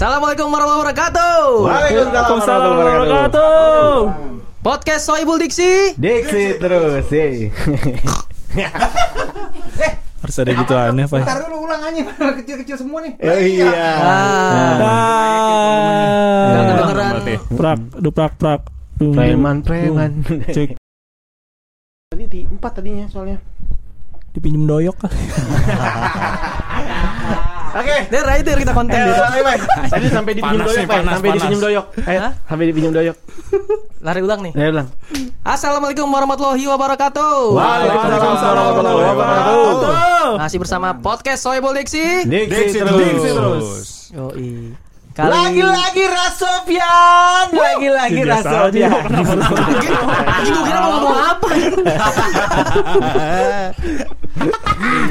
Assalamualaikum warahmatullahi wabarakatuh. Waalaikumsalam warahmatullahi wabarakatuh. Podcast Soibul Diksi. Diksi terus, sih. Harus ada gitu aneh Pak. Ntar dulu ulang aja kecil-kecil semua nih. Oh, iya. Ah, Nggak kedengeran. Prak, duprak, prak. Dung, Preman, preman. Cek, Tadi di empat tadinya soalnya. dipinjem doyok kah? Oke. Dia writer kita konten Eh, dia. Bang, Bang. Tadi sampai dipinjam doyok, panas, Sampai dipinjam doyok. Ayo, sampai dipinjam doyok. Lari ulang nih. Ya ulang. Assalamualaikum warahmatullahi wabarakatuh. Waalaikumsalam warahmatullahi wabarakatuh. Masih bersama podcast Soibul Diksi. Diksi terus. Yoi. Kali Lagi-lagi Rasofian, lagi-lagi aja, Rasofian. Anjing gue kira mau ngomong apa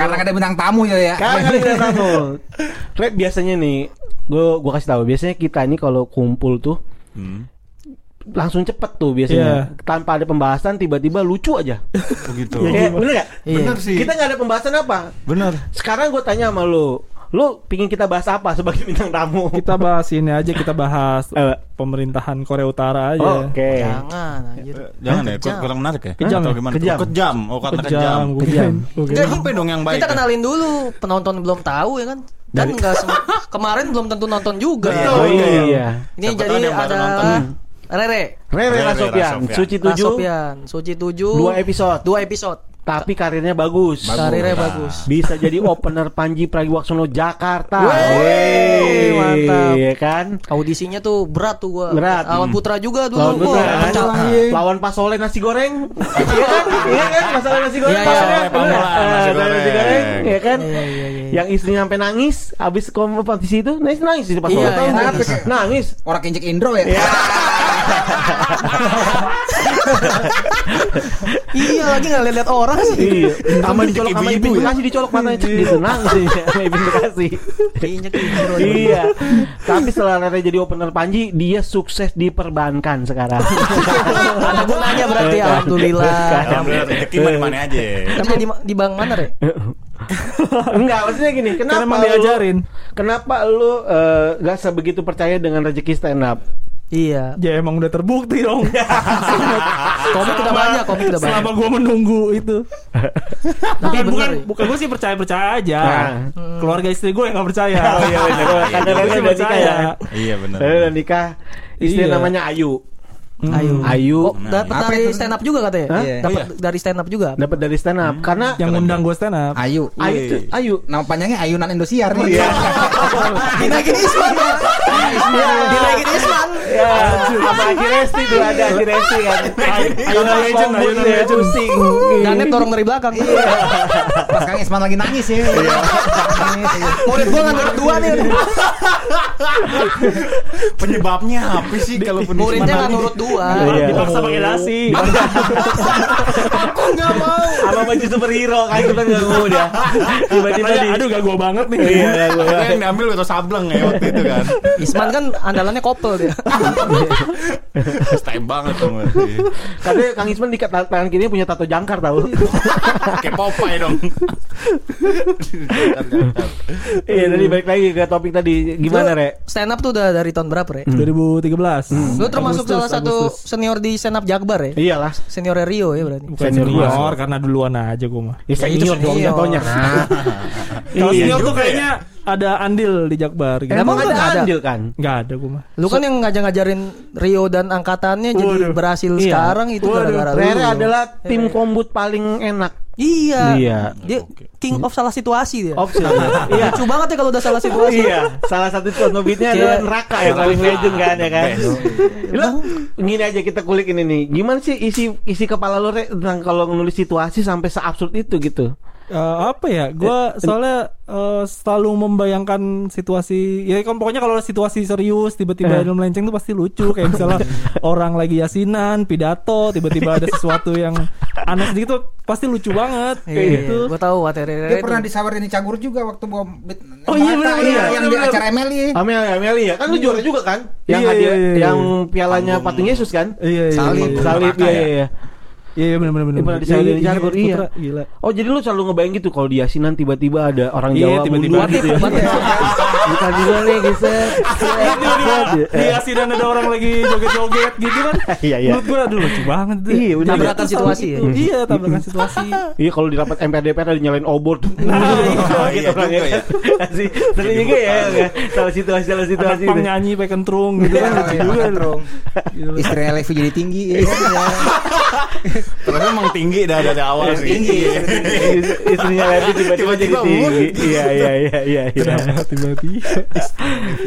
Karena ada bintang tamu ya ya. Kagak ada tamu. Red biasanya nih, gua gua kasih tahu. Biasanya kita ini kalau kumpul tuh langsung cepet tuh biasanya. Tanpa ada pembahasan tiba-tiba lucu aja. Begitu. Ya, bener gak? Iya. Bener sih. Kita nggak ada pembahasan apa. Bener. Sekarang gue tanya sama lu, lu pingin kita bahas apa sebagai bintang tamu? Kita bahas ini aja, kita bahas Eh. pemerintahan Korea Utara aja. Oke. Jangan anjir Jangan ya, Kejam. kurang menarik ya? Kejam Atau ya? gimana? Kejam. Kejam. Oh, karena kejam. Kejam, Kejam. Enggak, Apa dong yang baik? Kita ya? kenalin dulu Penonton belum tahu ya kan Kan Dari- nggak sem- Kemarin belum tentu nonton juga. Oh iya. Ini Siapa tahu jadi ada. Rere Rere Rere Rasofian. Suci 7, Rasopian Suci 7 dua episode. Dua episode Tapi karirnya bagus. Karirnya Nah. bagus Bisa jadi opener Panji Pragiwaksono Jakarta. Wey, Wey, mantap. Iya kan? Audisinya tuh berat tuh gua Berat. Lawan Putra juga dulu Lawan Putra, kan? Lawan Pak Soleh nasi goreng. Iya kan? Iya kan? Masalah nasi goreng. Iya, Pak iya. Eh, nasi dari nasi goreng. goreng. Iya kan? Iya, iya, iya. Yang istrinya sampai nangis habis kompetisi itu nangis nangis sih Pak Iya, nangis. Orang kincik Indro ya. Iya lagi nggak lihat orang sih Iya. Sama dicolok sama Ibin ya? Bekasi dicolok matanya cek gitu nangis sih sama Bekasi. Kayaknya gitu Iya. Tapi setelah Rere jadi opener Panji, dia sukses di perbankan sekarang. Ada gunanya berarti Alhamdulillah Alhamdulillah rezeki mana mana aja. Tapi jadi di bank mana Re? Enggak, maksudnya gini, kenapa Karena diajarin. Kenapa lu eh, gak sebegitu percaya dengan rezeki stand up? Iya Ya emang udah terbukti dong. Komik udah banyak Komik udah banyak Selama gue menunggu itu. Tapi Bukan, bukan, bukan gue sih percaya percaya aja. Nah. Keluarga istri gue yang nggak percaya. Oh iya benar. Karena Gue Rere sih udah nikah ya. Iya bener. Rere udah nikah. Istri Iya. namanya Ayu. Ayo Ayu Oh, dapat Apa dari itu? stand up juga katanya? Hah? Iya. Dapat dari stand up juga. dapat dari stand up karena yang ngundang gue stand up. Ayu. Ayu tuh, Ayu Nama panjangnya Ayunan Indosiar nih. Iya. Dinaikin Isman. Dinaikin Isman. Ya, Haji Resti tuh ada Haji Resti kan. Ayunan Legend, Ayunan Legend. pusing. Janet dorong dari belakang. Pas Kang Isman lagi nangis ya. Iya. Murid gua nggak dua nih. Penyebabnya apa sih kalau Muridnya nggak nurut dua. Iya. Dipaksa pakai dasi. Nggak mau. Sama baju superhero kan kita nggak mau dia. Tiba-tiba di aduh gak gue banget nih. Iya, gua. Itu yang diambil atau sableng ya waktu itu kan. Isman kan andalannya kopel dia. Stay banget tuh berarti. Katanya Kang Isman di tangan kirinya punya tato jangkar tahu. Kayak Popeye dong. Iya, tadi balik lagi ke topik tadi. Gimana, Re? Stand up tuh udah dari tahun berapa, Re? 2013. Lu termasuk salah satu. Senior di stand up Jakbar ya? Iyalah. Senior Rio ya berarti. Bukan Senior senior, gua. karena duluan aja gue mah. Ya itu senior dong senior. jatuhnya. Kalau Iya senior tuh ya. kayaknya ada andil di Jakbar gitu. Emang lu ada ada? andil kan? Nggak ada gue mah. Lu kan yang ngajak-ngajarin Rio dan angkatannya jadi Waduh. berhasil Iya. sekarang itu gara-gara lu. Rere adalah tim kombut paling enak. Iya. Iya. Dia king of salah situasi dia. Opsi. Iya. Lucu banget ya kalau udah salah situasi. Iya, salah satu contoh beatnya Kayak- adalah neraka ya paling legend kan ya kan. Best. Lo gini aja kita kulik ini nih. Gimana sih isi isi kepala lo Re, tentang kalau nulis situasi sampai seabsurd itu gitu? Eh, apa ya? Gue soalnya eh, selalu membayangkan situasi. Ya kan pokoknya kalau situasi serius tiba-tiba Eh. ada melenceng tuh pasti lucu. Kayak misalnya orang lagi yasinan, pidato, tiba-tiba ada sesuatu yang aneh sedikit tuh pasti lucu banget. Kayak Iya, gitu. Gue tahu materi Dia itu. pernah disawarin di Cagur juga waktu gua beat- Oh iya, bener, iya, bener, yang bener, di acara Emily. Amel Ameli ya kan lu juara juga kan? Yang Iya, hadir iya, iya. yang pialanya patung Yesus kan? Iya, iya, Salib. iya. Salib Neraka iya ya? iya. Iya. Iya benar benar benar. Dia pernah disewa dari Cagur, iya. Putra, Gila. Oh jadi lu selalu ngebayang gitu kalau di Yasinan tiba-tiba ada orang Iya, Jawa tiba-tiba gitu ya. Bukan juga nih gitu. Di asinan ada orang lagi joget-joget gitu kan. Iya iya. Menurut gua aduh lucu banget tuh. Iya, bener. Tabrakan situasi ya. Iya, tabrakan situasi. Iya kalau di rapat MPR DPR ada nyalain obor tuh. Nah, iya juga ya. Sering juga ya. Salah situasi salah situasi. pang tuh. nyanyi pakai kentrung gitu kan Iya, juga. Istrinya Levi jadi tinggi. Iya. Terus emang tinggi dah dari awal sih. Tinggi. Ist- Istrinya Levi tiba-tiba jadi tinggi. Iya iya iya iya. iya. Tiba-tiba?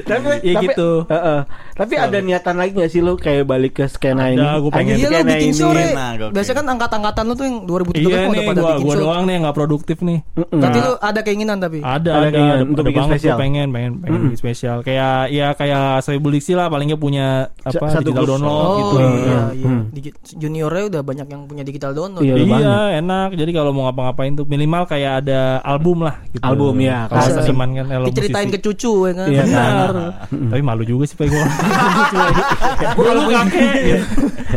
Tapi Ya tapi- gitu. Heeh. Tapi ada niatan lagi gak sih lu kayak balik ke skena ini? Ada, gua pengen. Iya skena bikin ini. show. Nah. Biasanya kan angkat-angkatan lu tuh yang 2013 Iya udah pada bikin gua show. doang nih yang gak produktif nih. Nah. lu ada keinginan tapi. Ada, Ada untuk bikin banget spesial. gua pengen, pengen, pengen bikin spesial. Kayak, ya kayak Seribu Diksi lah, paling nggak punya apa Satu digital download Oh gitu. iya, Hmm. iya. Juniornya udah banyak yang punya digital download. Iya, Iya, enak. Jadi kalau mau ngapa-ngapain tuh minimal kayak ada album lah gitu. Album, ya. Kalau seniman kan kalau Diceritain musisi. ke cucu ya kan. Iya, kan? Benar. Tapi malu juga sih pengen Gue kalau punya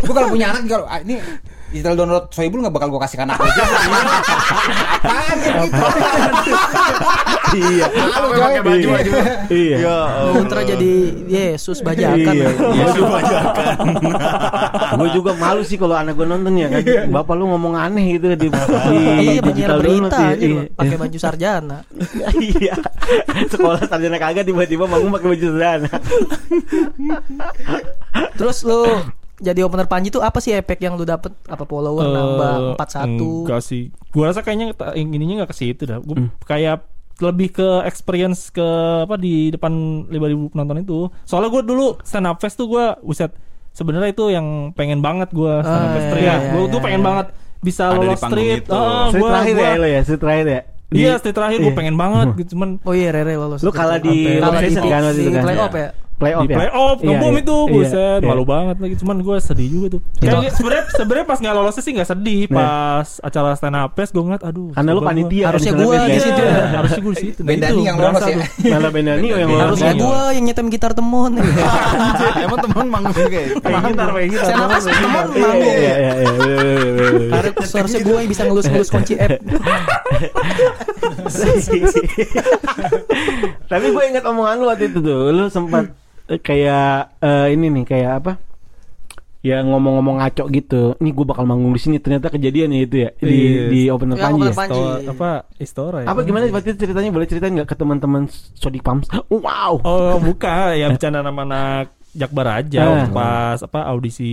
Gue kalau punya anak kalau ah, ini digital download Soebul nggak bakal gue kasih anak gue. Apaan ini? Iya. Pakai baju baju. Iya. Ya. Putra jadi Yesus bajakan. Iya. Iya, bajakan. gue juga malu sih kalau anak gue nonton ya kan. Bapak lu ngomong aneh gitu di, di Iya, digital berita download, iya. pakai baju sarjana. Iya. Sekolah sarjana kagak tiba-tiba bangun pakai baju sarjana. Terus lu jadi opener Panji tuh apa sih efek yang lu dapet? Apa follower nambah Eh, 41? Enggak sih. Gua rasa kayaknya ininya enggak ke situ dah. Gua Hmm. kayak lebih ke experience ke apa di depan 5000 penonton itu. Soalnya gue dulu stand up fest tuh gua buset sebenarnya itu yang pengen banget gua stand up Ah, fest iya, teriak. iya, Gua iya, tuh pengen iya. banget bisa Ada di lolos street. itu. Ah, Street gua- terakhir gua- ya lo ya, street terakhir ya. Di- Iya, street terakhir gue Iya. pengen banget gitu cuman Oh iya Rere lolos. Lu kalah di kalah di, kan waktu di itu kan? playoff ya. Playoff di ya? playoff Iya, ngebom iya. itu Iya, buset iya. malu banget lagi cuman gue sedih juga tuh kayak sebenarnya sebenarnya pas nggak lolosnya sih nggak sedih Nah. pas acara stand up fest gue ngeliat aduh Karena lu panitia gua- Harusnya gua Fes, di ya? situ. Iya, harusnya gue di situ Nah, nih yang lolos ya. tuh. Malah Benani yang Iya, Harusnya Iya. gua yang nyetem gitar temon. Emang teman manggung juga ya? Pengen gitar, pengen gitar. Saya nafas gitar. manggung. Iya, iya, iya, iya, iya, iya, iya, iya. Harus seharusnya gua yang bisa ngelus-ngelus kunci app. Tapi gue ingat omongan lu waktu itu tuh, lu sempat kayak eh, ini nih kayak apa? Ya ngomong-ngomong ngaco gitu. Nih gue bakal manggung di sini. Ternyata kejadian ya itu ya di Iya. di opener Ya, Panji. opener ya? Panji. Istora- apa Istora ya Apa gimana waktu itu ceritanya? Boleh ceritain nggak ke teman-teman Sodik Pams? Wow. oh bukan ya bercanda nama anak Jakbar aja Ah. waktu pas apa audisi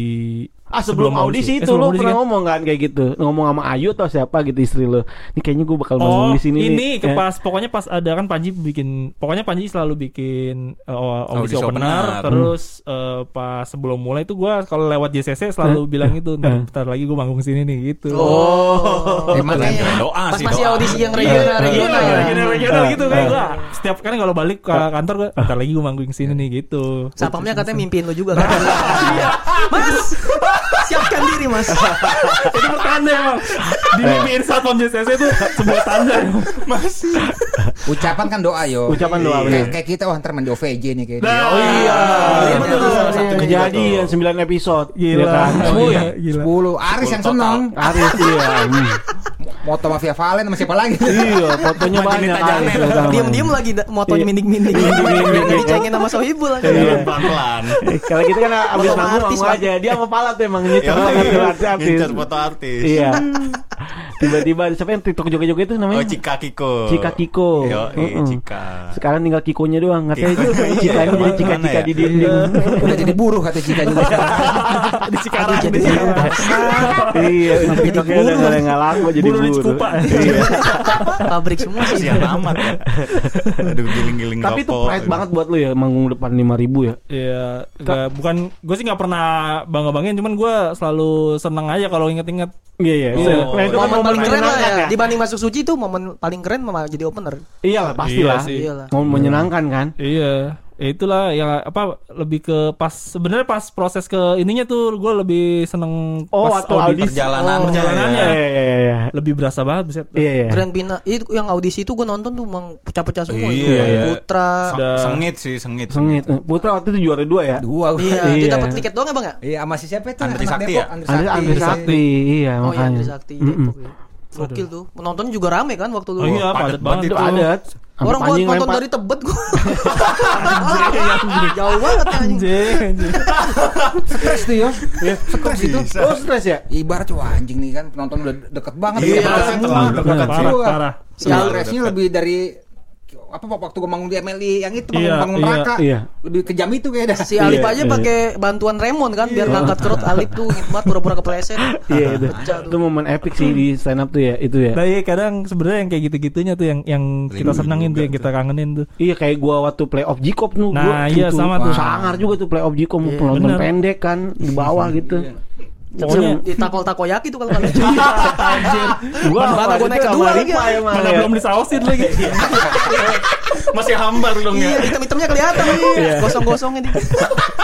Ah sebelum, audisi, Eh, itu sebelum lu audisi pernah kan? ngomong kan kayak gitu ngomong sama Ayu atau siapa gitu istri lu. Ini kayaknya gue bakal manggung Oh di sini. ini nih. ke Eh, pas pokoknya pas ada kan Panji bikin pokoknya Panji selalu bikin uh, Audisi audisi, opener, opener. terus uh, pas sebelum mulai itu gua kalau lewat JCC selalu bilang itu Eh. ntar lagi gua manggung sini nih gitu. Oh. Eh, makanya Doa Pas sih masih doa. audisi yang Iya, regional iya, regional. iya, ya. regional regional gitu kayak Eh. gua. Setiap kali kalau balik ke kantor gua ntar lagi gua manggung sini nih gitu. Sapamnya katanya mimpiin lu juga kan. Mas, siapkan diri mas. itu pertanda emang. Dimimpiin saat pom JCC itu sebuah tanda. ucapan kan doa yo. Ucapan doa, Kayak-. Kayak kita wah ntar main di OVJ nih kayak. Nah, Oh iya, Iya, satunya Kejadian 9 episode. Gila. ya kan? Iya, gila. 10 Aris yang seneng. Aris iya. Hmm. Moto Mafia Valen sama siapa lagi? Iya, fotonya banyak. Diem-diem lagi da- motonya Iya. mindik-mindik. Mindik-mindik. Dicengin sama Sohibul lagi. Iya. Pelan-pelan. Eh, Kalau gitu kan abis manggung aja. Dia sama Palat emang artis-artis. Ngincer foto artis. Iya. Tiba-tiba siapa yang TikTok joget-joget itu namanya? Oh Cika Kiko. Cika Kiko. Yo, Mm-mm. Cika. Sekarang tinggal Kikonya doang. Katanya Kiko. Cika ini jadi Mana Cika-Cika ya? di dinding. Udah jadi buruh kata Cika juga. Di Cikarang jadi di Cikarang. Iya, TikToknya udah buruh. nggak nggak laku jadi Buruh. Iya. Pabrik semua sih. Kasihan amat ya. Aduh giling-giling Tapi itu pride banget buat lu ya manggung depan 5000 ya. Iya, nggak- bukan gue sih nggak pernah bangga banggain, cuman gue selalu seneng aja kalau inget-inget. Iya iya. Oh. Itu kan Momen paling keren lah menyenangkan ya. Dibanding masuk suci itu momen paling keren jadi opener. Iya lah pasti Iya lah. sih. Iyalah. Mau menyenangkan kan? Iya, ya itulah ya apa lebih ke pas sebenarnya pas proses ke ininya tuh gue lebih seneng Oh, pas waktu audisi. audisi. Perjalanan Oh, perjalanannya. Iya, iya, iya, iya. lebih berasa banget bisa Iya, iya. Grand Pina itu yang audisi itu gue nonton tuh emang pecah-pecah semua. Iya, itu. iya. Putra. Ada- Sengit sih, sengit. Sengit. Putra waktu itu juara dua ya. Dua. Iya, Iya. dia dapat tiket doang ya bang ya? Iya, sama si siapa itu? Andri Sakti Depok, ya? Andri Andri, Andri Sakti, iya Oh iya, makanya. Andri Sakti. Depok ya. Gokil tuh. Penontonnya juga rame kan waktu oh dulu. iya padat padat banget Itu ada. Sampai Orang gua nonton dari Tebet gua. Jauh banget anjing. Stres tuh ya. Stres itu. Oh, stres ya? Ibarat wah anjing nih kan penonton udah deket banget Iya, terlalu semua. parah parah Sekali Terlalu stresnya lebih dari apa waktu gue bangun di MLI yang itu bangun Iya, bangun iya, raka iya. lebih kejam itu kayak dah Si Alip Iya, aja iya. pakai bantuan Raymond kan biar ngangkat kerut Alip tuh ngikmat pura-pura kepleset. Iya itu. Itu momen epic sih di stand up tuh ya, itu ya. Nah iya kadang sebenarnya yang kayak gitu-gitunya tuh yang yang kita senengin juga tuh yang kita kangenin tuh. Iya kayak gua waktu playoff Jikop tuh Nah, gua iya, gitu. sama tuh. Sangar juga tuh playoff Jikop penonton pendek kan di bawah gitu. Pokoknya di takol takoyaki tuh kalau nggak anjir. Gua Mana gua naik kedua lagi, Mana belum disausin lagi. Masih hambar dong Iya, ya. hitam-hitamnya kelihatan. Iya. Gosong-gosongnya di.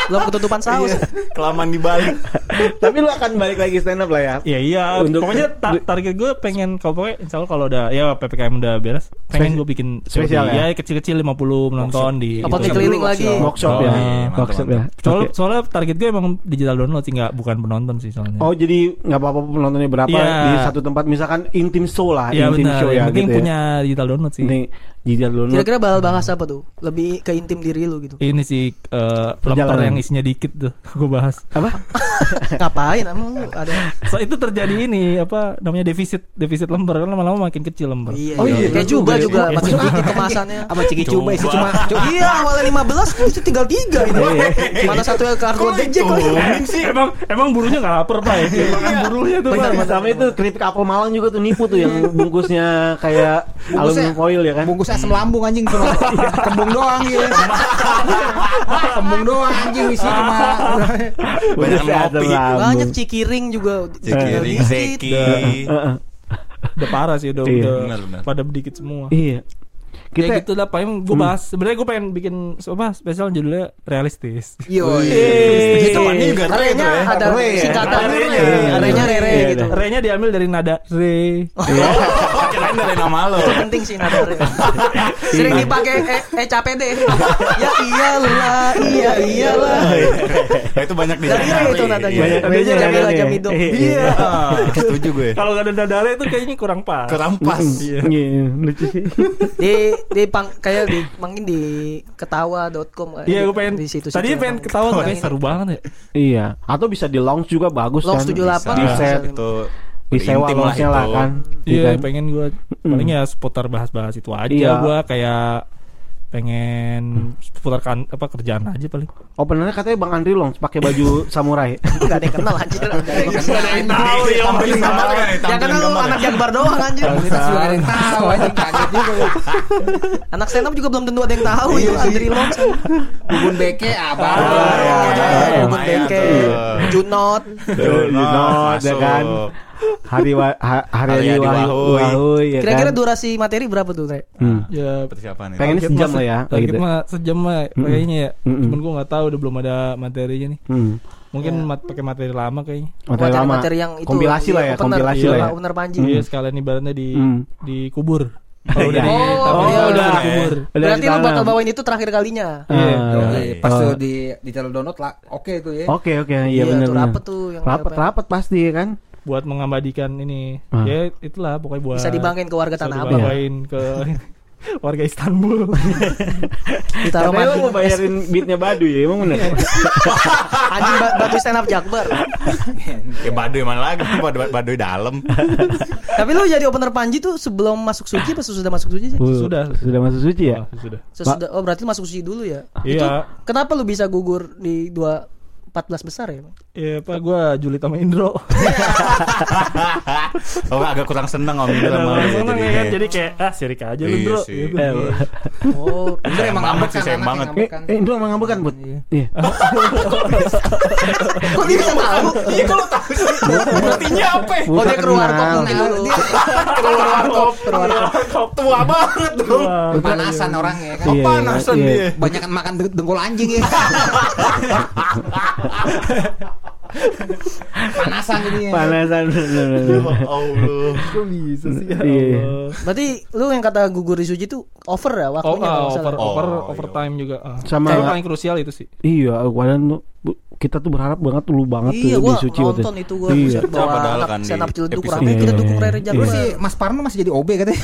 Belum ketutupan saus. Kelamaan di balik. Tapi lu akan balik lagi stand up lah ya. Iya iya. Untuk- pokoknya ta- target gue pengen kalau pokoknya insya Allah kalau udah ya ppkm udah beres, pengen gue bikin spesial ya? ya kecil-kecil 50 penonton di. Apa itu. nih keliling lagi? Workshop Oh, ya. iya, Workshop ya. Soalnya, soalnya target gue emang digital download sih nggak bukan penonton sih soalnya. Oh jadi nggak apa-apa penontonnya berapa Iya. di satu tempat misalkan intim show lah, Iya intim show ya gitu ya. punya digital download sih. Ini digital download. Kira-kira bakal bahas apa tuh? Lebih ke intim diri lu gitu. Ini sih eh lemper Perjalanan. yang isinya dikit tuh gue bahas. apa? Ngapain emang ada? So, itu terjadi ini apa namanya defisit defisit lemper kan lama-lama makin kecil lemper. Iya, Oh, iya, Kayak juga coba ya. juga Iya, makin coba. dikit kemasannya. apa ciki coba sih cuma Iya, awalnya 15 itu tinggal 3 ini. Mana satu yang kargo Jack lagi. emang emang burunya nggak lapar pak ya? Makan burunya tuh Bentar, pak. sama itu keripik apel Malang juga tuh nipu tuh yang bungkusnya kayak aluminium foil ya kan? bungkus asam lambung anjing cuma kembung doang gitu kembung doang anjing isi cuma Banyak ngopi. lambung. Banyak cikiring juga. Cikiring. Zeki. Heeh. Udah parah sih udah, Iya. udah Benar, benar. pada sedikit semua. Iya. Kita ya gitu lah, paling gue bahas. Sebenarnya gue pengen bikin apa spesial judulnya realistis. yo Eh, Itu depannya juga keren Arenya tuh ya. ada Re singkatan Re. Iya, Rere iya, gitu. iya. Re-nya diambil dari nada re. Oh, kirain dari nama lo. Itu penting sih nada Re. Sering dipakai eh, eh capek deh. Ya iyalah, iya iyalah. Nah, itu banyak di Dari Re itu nadanya. Banyak Jamila nadanya. Jamido. Iya. Setuju gue. Kalau gak ada nada re itu kayaknya kurang pas. Kerampas. Iya. Iya, lucu sih. Di di pang, kayak di mungkin di ketawa.com Iya gue pengen. di situ Tadi pengen ketawa tuh kayak seru banget ya. Iya, atau bisa di launch juga bagus Launch kan. 78 di set, itu disewa launchnya lah kan. Iya kan? pengen gue paling ya seputar bahas-bahas itu aja. Iya. Gue kayak pengen seputar kan apa kerjaan aja paling. Openernya katanya Bang Andri launch pakai baju samurai. Enggak ada yang kenal anjir. tahu ya tampilin gambar kan ya, Ya tampilin kan lu gambar anak ya. Jakbar doang anjir. Komunitas juga ada yang tahu anjing kaget juga ya. Anak stand up juga belum tentu ada yang tahu itu Andri Long. bubun beke abang Ah, iya, Bubun tuh. Junot. Junot, ya kan? Hari wa, ha, hari Wahyu, Wahoy. Wahoy, ya Kira-kira kan? durasi materi berapa tuh, Re? Hmm. Ya persiapan itu. Pengen target sejam lah ya, kayak Target gitu. mah sejam mah kayaknya ya. Mm-mm. Cuman gue nggak tahu udah belum ada materinya nih. Hmm. Mungkin mat pakai materi lama kayaknya. Materi lama. Materi yang itu kompilasi lah ya, opener, kompilasi iya, lah ya. Opener Panji. Iya sekalian ibaratnya di Hmm. dikubur. Kalau udah Iya. di Oh, tapi iya, udah iya. dikubur. Udah Berarti lu ditanam. bakal bawain itu terakhir kalinya. Ah, Iya. Yoi, pas oh. tuh di di channel download lah oke itu ya Oke oke iya Iya, benar benar. rapet tuh yang Rapet apa- rapet pasti ya kan. Buat mengabadikan ini. Ah. Ya itulah pokoknya buat Bisa dibanggain ke warga Tanah Abang. dibawain ke warga Istanbul. Ditaruh Katanya lu mandi. mau bayarin beatnya Badu ya emang bener. Anjing ba- batu stand up Jakbar. Ya baduy mana lagi? Baduy, baduy dalam. Tapi lu jadi opener Panji tuh sebelum masuk suci apa sudah masuk suci sih? Sudah. sudah masuk suci ya. Oh, sudah. Sesudah, oh berarti masuk suci dulu ya? Iya. Kenapa lu bisa gugur di dua 14 besar ya. Iya, Pak, gua Juli sama Indro. Oh agak kurang seneng om Udah sama seneng ya kan, jadi kayak ah sirik aja lu, Iya Bro. sih. Gitu. Eh, Oh, Indra emang ngambek sih, sayang banget. Eh, Indro emang ngambek kan, Bud? Iya. Kok dia bisa tahu? Iya kalau tahu sih. Artinya apa? ya? Oh dia keluar kok. Keluar kop, keluar kop tua banget dong. Panasan orangnya kan. Iya, Panasan iya. dia. Banyak makan deng- dengkul anjing ya. Panasan jadinya. Panasan. Ya Allah. Kok bisa sih ya Iya. Allah. Berarti lu yang kata gugur Isuji itu over ya Oh, waktunya ah, kalau nggak over, salah. over, Oh, overtime juga. ah. Sama- Itu paling krusial itu sih. Iya, tuh, bu- kita tuh berharap banget lu banget Iya tuh gua di Suci waktu nonton itu gua Iya. bawa Padahal anak kan di stand up ciledug rame kita Iya. dukung Rere Iya. Jagoan. Terus si Mas Parno masih jadi OB katanya.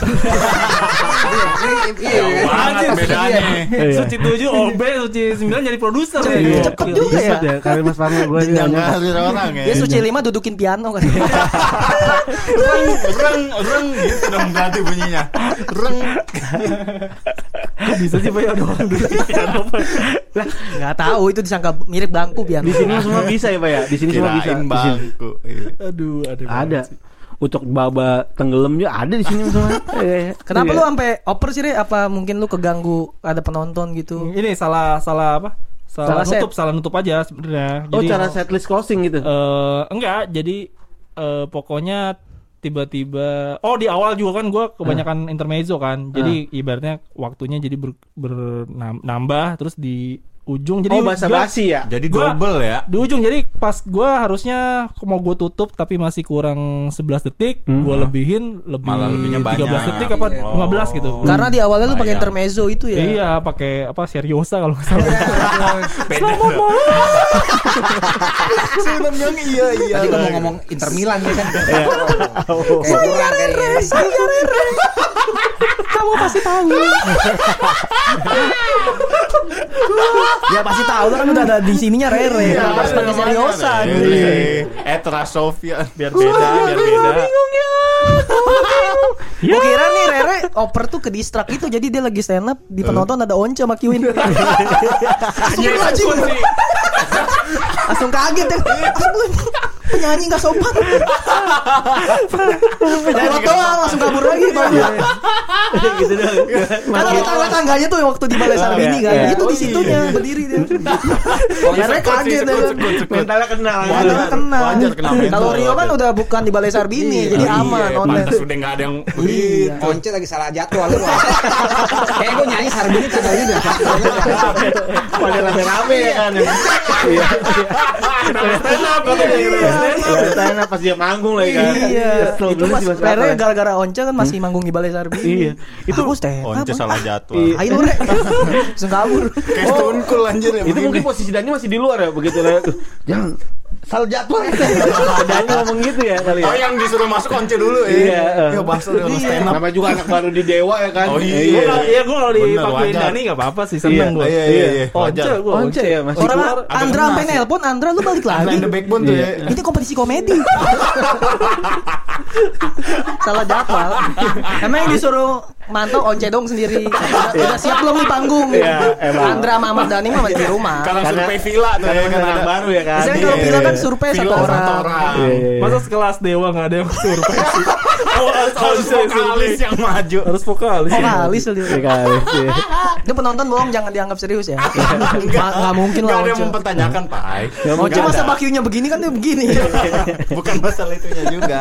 Iya, Banget bedanya. Iya. Suci 7 OB, Suci 9 jadi produser. Cepet- ya. cepet juga ya. Cepet ya, kali Mas Farno gue Yang ngalir orang ya. Dia Suci 5 dudukin piano kan. Reng, reng, reng gitu dong berarti bunyinya. Reng. Bisa sih Pak ya ada orang dulu piano Pak? Enggak tahu itu disangka mirip bangku piano. Di sini semua bisa ya, Pak ya? Di sini semua bisa. Kirain Di sini. bangku. Iya. Aduh, ada. Ada. Untuk baba tenggelam juga ada di sini semua. Iya. Kenapa Iya. lu sampai oper sih, Re? Apa mungkin lu keganggu ada penonton gitu? Ini salah salah apa? Salah, Salah set. nutup, salah nutup aja sebenarnya. Oh, Jadi- cara setlist closing gitu. Eh enggak, jadi eh, pokoknya tiba-tiba oh di awal juga kan gue kebanyakan intermezzo kan. Jadi ibaratnya waktunya jadi ber, bernambah terus di ujung jadi oh, bahasa basi ya? Jadi Gua- double ya. di ujung jadi pas gua harusnya mau gue tutup tapi masih kurang 11 detik Hmm. gua lebihin lebih Malah lebihnya 13 banyak. detik apa Iya. 15 gitu Karena di awalnya lu pakai intermezzo itu ya. iya pakai apa seriosa kalau nggak salah Beda. Sebenarnya iya iya. Tadi kan mau ngomong Inter Milan ya kan. Kayak kurang kayaknya. Kamu pasti tahu. ya pasti tahu lu kan udah ada di sininya Rere. Iya, Kenapa harus pakai seriosa? Etra Sofia. biar beda biar beda Gue kira nih Rere oper tuh ke distrak itu jadi dia lagi stand up di penonton ada Once sama Kiwin. Langsung kaget ya. Penyanyi gak sopan. Lewat doang langsung kabur lagi gak? gitu dong. Kan ada tangga-tangganya tuh waktu di Balai Sarbini kan. iya. Itu di situnya iya. berdiri dia. Rere kaget ya kan. Mentalnya kenal. Mentalnya kena. Wajar kena mental, Kalau Rio kan udah bukan di Balai Sarbini jadi Iya, aman online. Pantas udah nggak ada yang Iya. Konce lagi salah jadwal. Kayak gue nyanyi Sarbini tanggalnya udah Pada rame-rame ya kan. Iya. stand up katanya stand up pas dia manggung lagi kan. Iya, itu Mas Rafa ya. gara-gara Once kan masih manggung di Balai Sarbini. Iya. Itu aku stand up. Once salah jadwal. Iya. Ayo Re. Langsung kabur. Kayak Stone Cold anjir ya. Itu mungkin posisi Dani masih di luar ya begitu ya. Jangan salah jadwal. Dani ngomong gitu ya kali ya. Oh yang disuruh masuk konce dulu ya. Iya. Ya bahasa udah stand up. Nama juga anak baru di Dewa ya kan. Oh, iya. Gua Iya gue kalau wajar. Dani gak apa-apa sih seneng Iya, gue iya, iya, iya. Once gue Once ya masih Orang Andra sampai sih. nelpon, Andra lu balik Nah, lagi. the backbone tuh ya. Ini kompetisi komedi. Salah jadwal. Emang yang disuruh mantau Once dong sendiri. Udah, udah siap belum di panggung? Iya, emang. Andra sama Ahmad Dhani mah masih di rumah. Kalau Karena- survei villa tuh Karena ya kan ada. baru ya kan. Biasanya kalau Iya, villa kan iya. survei satu orang. Iya, iya, iya. Masa sekelas dewa gak ada yang survei sih Oh harus Harus vokalis yang maju. Harus vokalis ya. Vokalis. Iya kali. Iya. Itu penonton bohong jangan dianggap serius ya. Nggak nggak mungkin Gak lah ada yang mempertanyakan, Pai. Nggak Once mungkin masa ada. bakyunya begini kan dia begini. Bukan masalah itunya juga.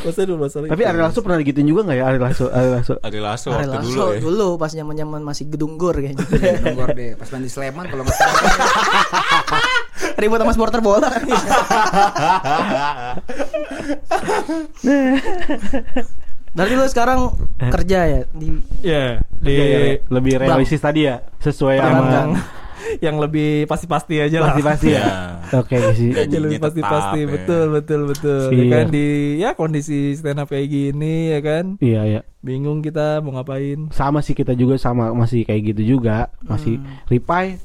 Masa dulu masalah Tapi itu. Ari Lasso pernah digituin juga nggak ya Ari Lasso? Ari Lasso. Ari Lasso Ari waktu Lasso dulu ya. dulu pas zaman-zaman masih gedung gor kayaknya. Nunggu deh pas main di Sleman kalau nggak salah. Ribut sama supporter bola kan. Berarti lu sekarang kerja ya di Iya Di Lebih realistis tadi ya sesuai sama. Yang lebih pasti-pasti aja lah pasti-pasti ya. Iya. Oke sih. Gaji. Ya, lebih pasti-pasti ya. betul betul betul Iya. ya kan di ya kondisi stand up kayak gini ya kan Iya ya. bingung kita mau ngapain Sama sih kita juga sama masih kayak gitu juga, masih reply,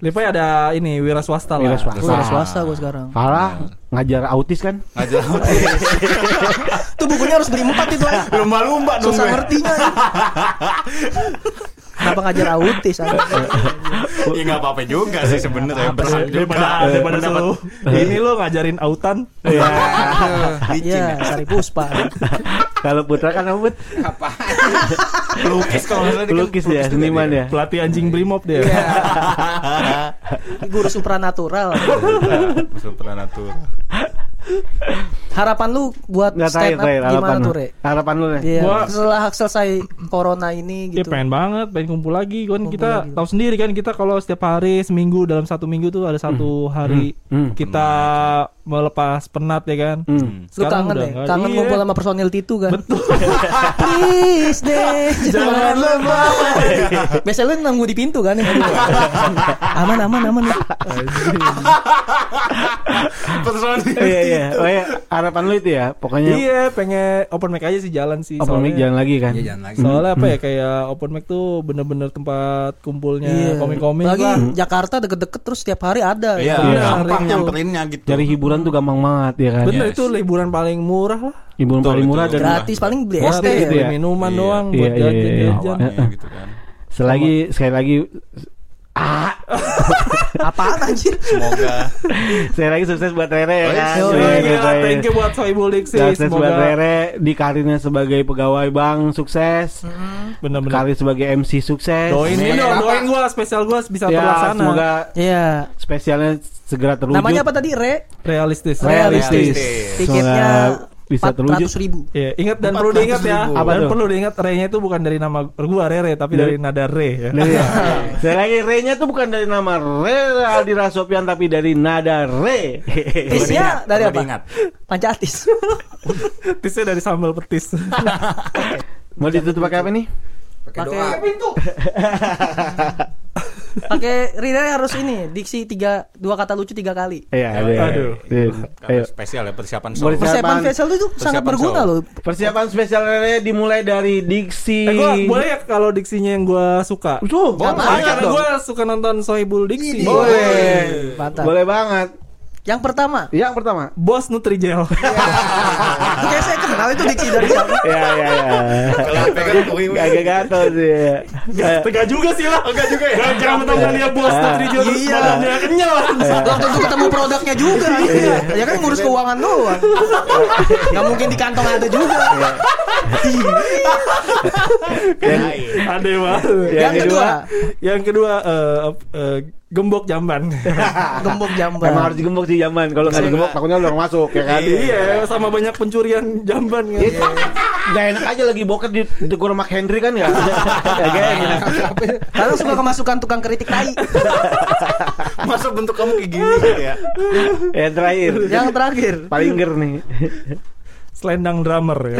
Lepai ada ini wira swasta lah Wira swasta. Gue udah swasta gue sekarang. Farah ngajar autis kan? Ngajar Tuh bukunya harus beli empat itu. lumba-lumba dong Susah ngertinya. Kenapa ngajar autis? Ya nggak apa-apa juga sih sebenarnya. Daripada daripada lu ini lo ngajarin autan Iya. Licin Iya, ya. Sari Puspa. Kalau Putra kan apa? Apa? Pelukis kalau nggak kan Pelukis ya, seniman dia. ya. pelatih anjing brimob dia Guru supranatural. Supranatural. Harapan lu buat Nggak stand up terakhir, harapan gimana lu. tuh, Re? Harapan lu. Iya, Gua- setelah selesai corona ini Dia gitu. pengen banget, pengen kumpul lagi. Kan Kumpul kita lagi. tahu sendiri kan kita kalau setiap hari seminggu dalam satu minggu tuh ada satu hari Hmm. kita melepas penat ya kan. Hmm. Lu kangen udah deh, nggak- kangen iya. ngumpul sama personil Titu kan. Betul. Please deh, jangan lemah. Biasanya lu nunggu di pintu kan. aman, aman, aman. Personil. Iya iya. Oh iya, harapan lu itu ya. Pokoknya iya, pengen open mic aja sih jalan sih. open mic jalan lagi kan. Iya jangan lagi. Soalnya apa ya kayak open mic tuh bener-bener tempat kumpulnya Iya. komik-komik Lagi lah. Jakarta deket-deket terus setiap hari ada. Iya, gampang itu. nyamperinnya gitu. Cari hiburan tuh gampang banget ya kan. Bener Yes. itu liburan paling murah lah. Hiburan paling murah dan Gratis paling beli es Gratis, teh. gitu ya. minuman Iya. doang Iya, buat iya, iya. jajan-jajan. Gitu kan. selagi sekali lagi ah Apaan anjir? Semoga sekali lagi sukses buat Rere ya Oh, kan. iya. Oh, Iya, iya, gitu, ya. thank you buat Soibul Diksi. Sukses buat Semoga Rere di karirnya sebagai pegawai bank sukses. bener-bener Karir sebagai MC sukses. doain ini dong, doain gua spesial gua bisa ya, terlaksana. semoga Iya. spesialnya segera terwujud. Namanya apa tadi? Re? realistis. Realistis. Tiketnya Semoga bisa terwujud. 400 ribu. Iya, ingat dan perlu diingat ya. Apa dan perlu diingat re-nya itu bukan dari nama gua Rere tapi dari nada re ya. Iya. Sekali lagi Re-nya tuh bukan dari nama Re Aldi Rasopian tapi dari nada Re. Tisnya dari apa? diingat. Pancatis. Petisnya dari sambal petis. Mau ditutup pakai apa nih? Pakai Pakai doa. Pakai Rere harus ini diksi tiga dua kata lucu tiga kali. Iya, Aduh. iya. Aduh. Iya. Karena Ayo. spesial ya persiapan show. Persiapan- Persiapan facial itu sangat persiapan berguna show. loh. Persiapan spesial dimulai dari diksi. Eh, gua boleh ya kalau diksinya yang gua suka. Tuh, Boleh. banget Karena gua suka nonton Sohibul Diksi. Boleh. Boleh banget. Yang pertama, Yang pertama. Bos Nutrijel. Oke, saya kenal itu diksi dari siapa? Ya, ya, ya. Kalau pegang kui Agak gatel sih. ya. Tega juga sih lah. Enggak juga ya. Jangan mentang dia bos Nutrijel terus Iya. badannya kenyal. Belum tentu ketemu produknya juga. Ya kan ngurus keuangan doang. Gak mungkin di kantong ada juga. Ada banget. Yang kedua, Yang kedua eh, eh, gembok jamban. gembok jamban. Emang harus digembok sih zaman. Kalau nggak digembok takutnya orang masuk ya kan. iya, sama banyak pencurian jamban kan. Gak enak aja lagi boker di tegur Mark Henry kan ya. Ya gak enak. Karena suka kemasukan tukang kritik tai. Masa bentuk kamu kayak gini gitu ya? Yang terakhir. Yang terakhir, Paling ger nih. Selendang drummer ya.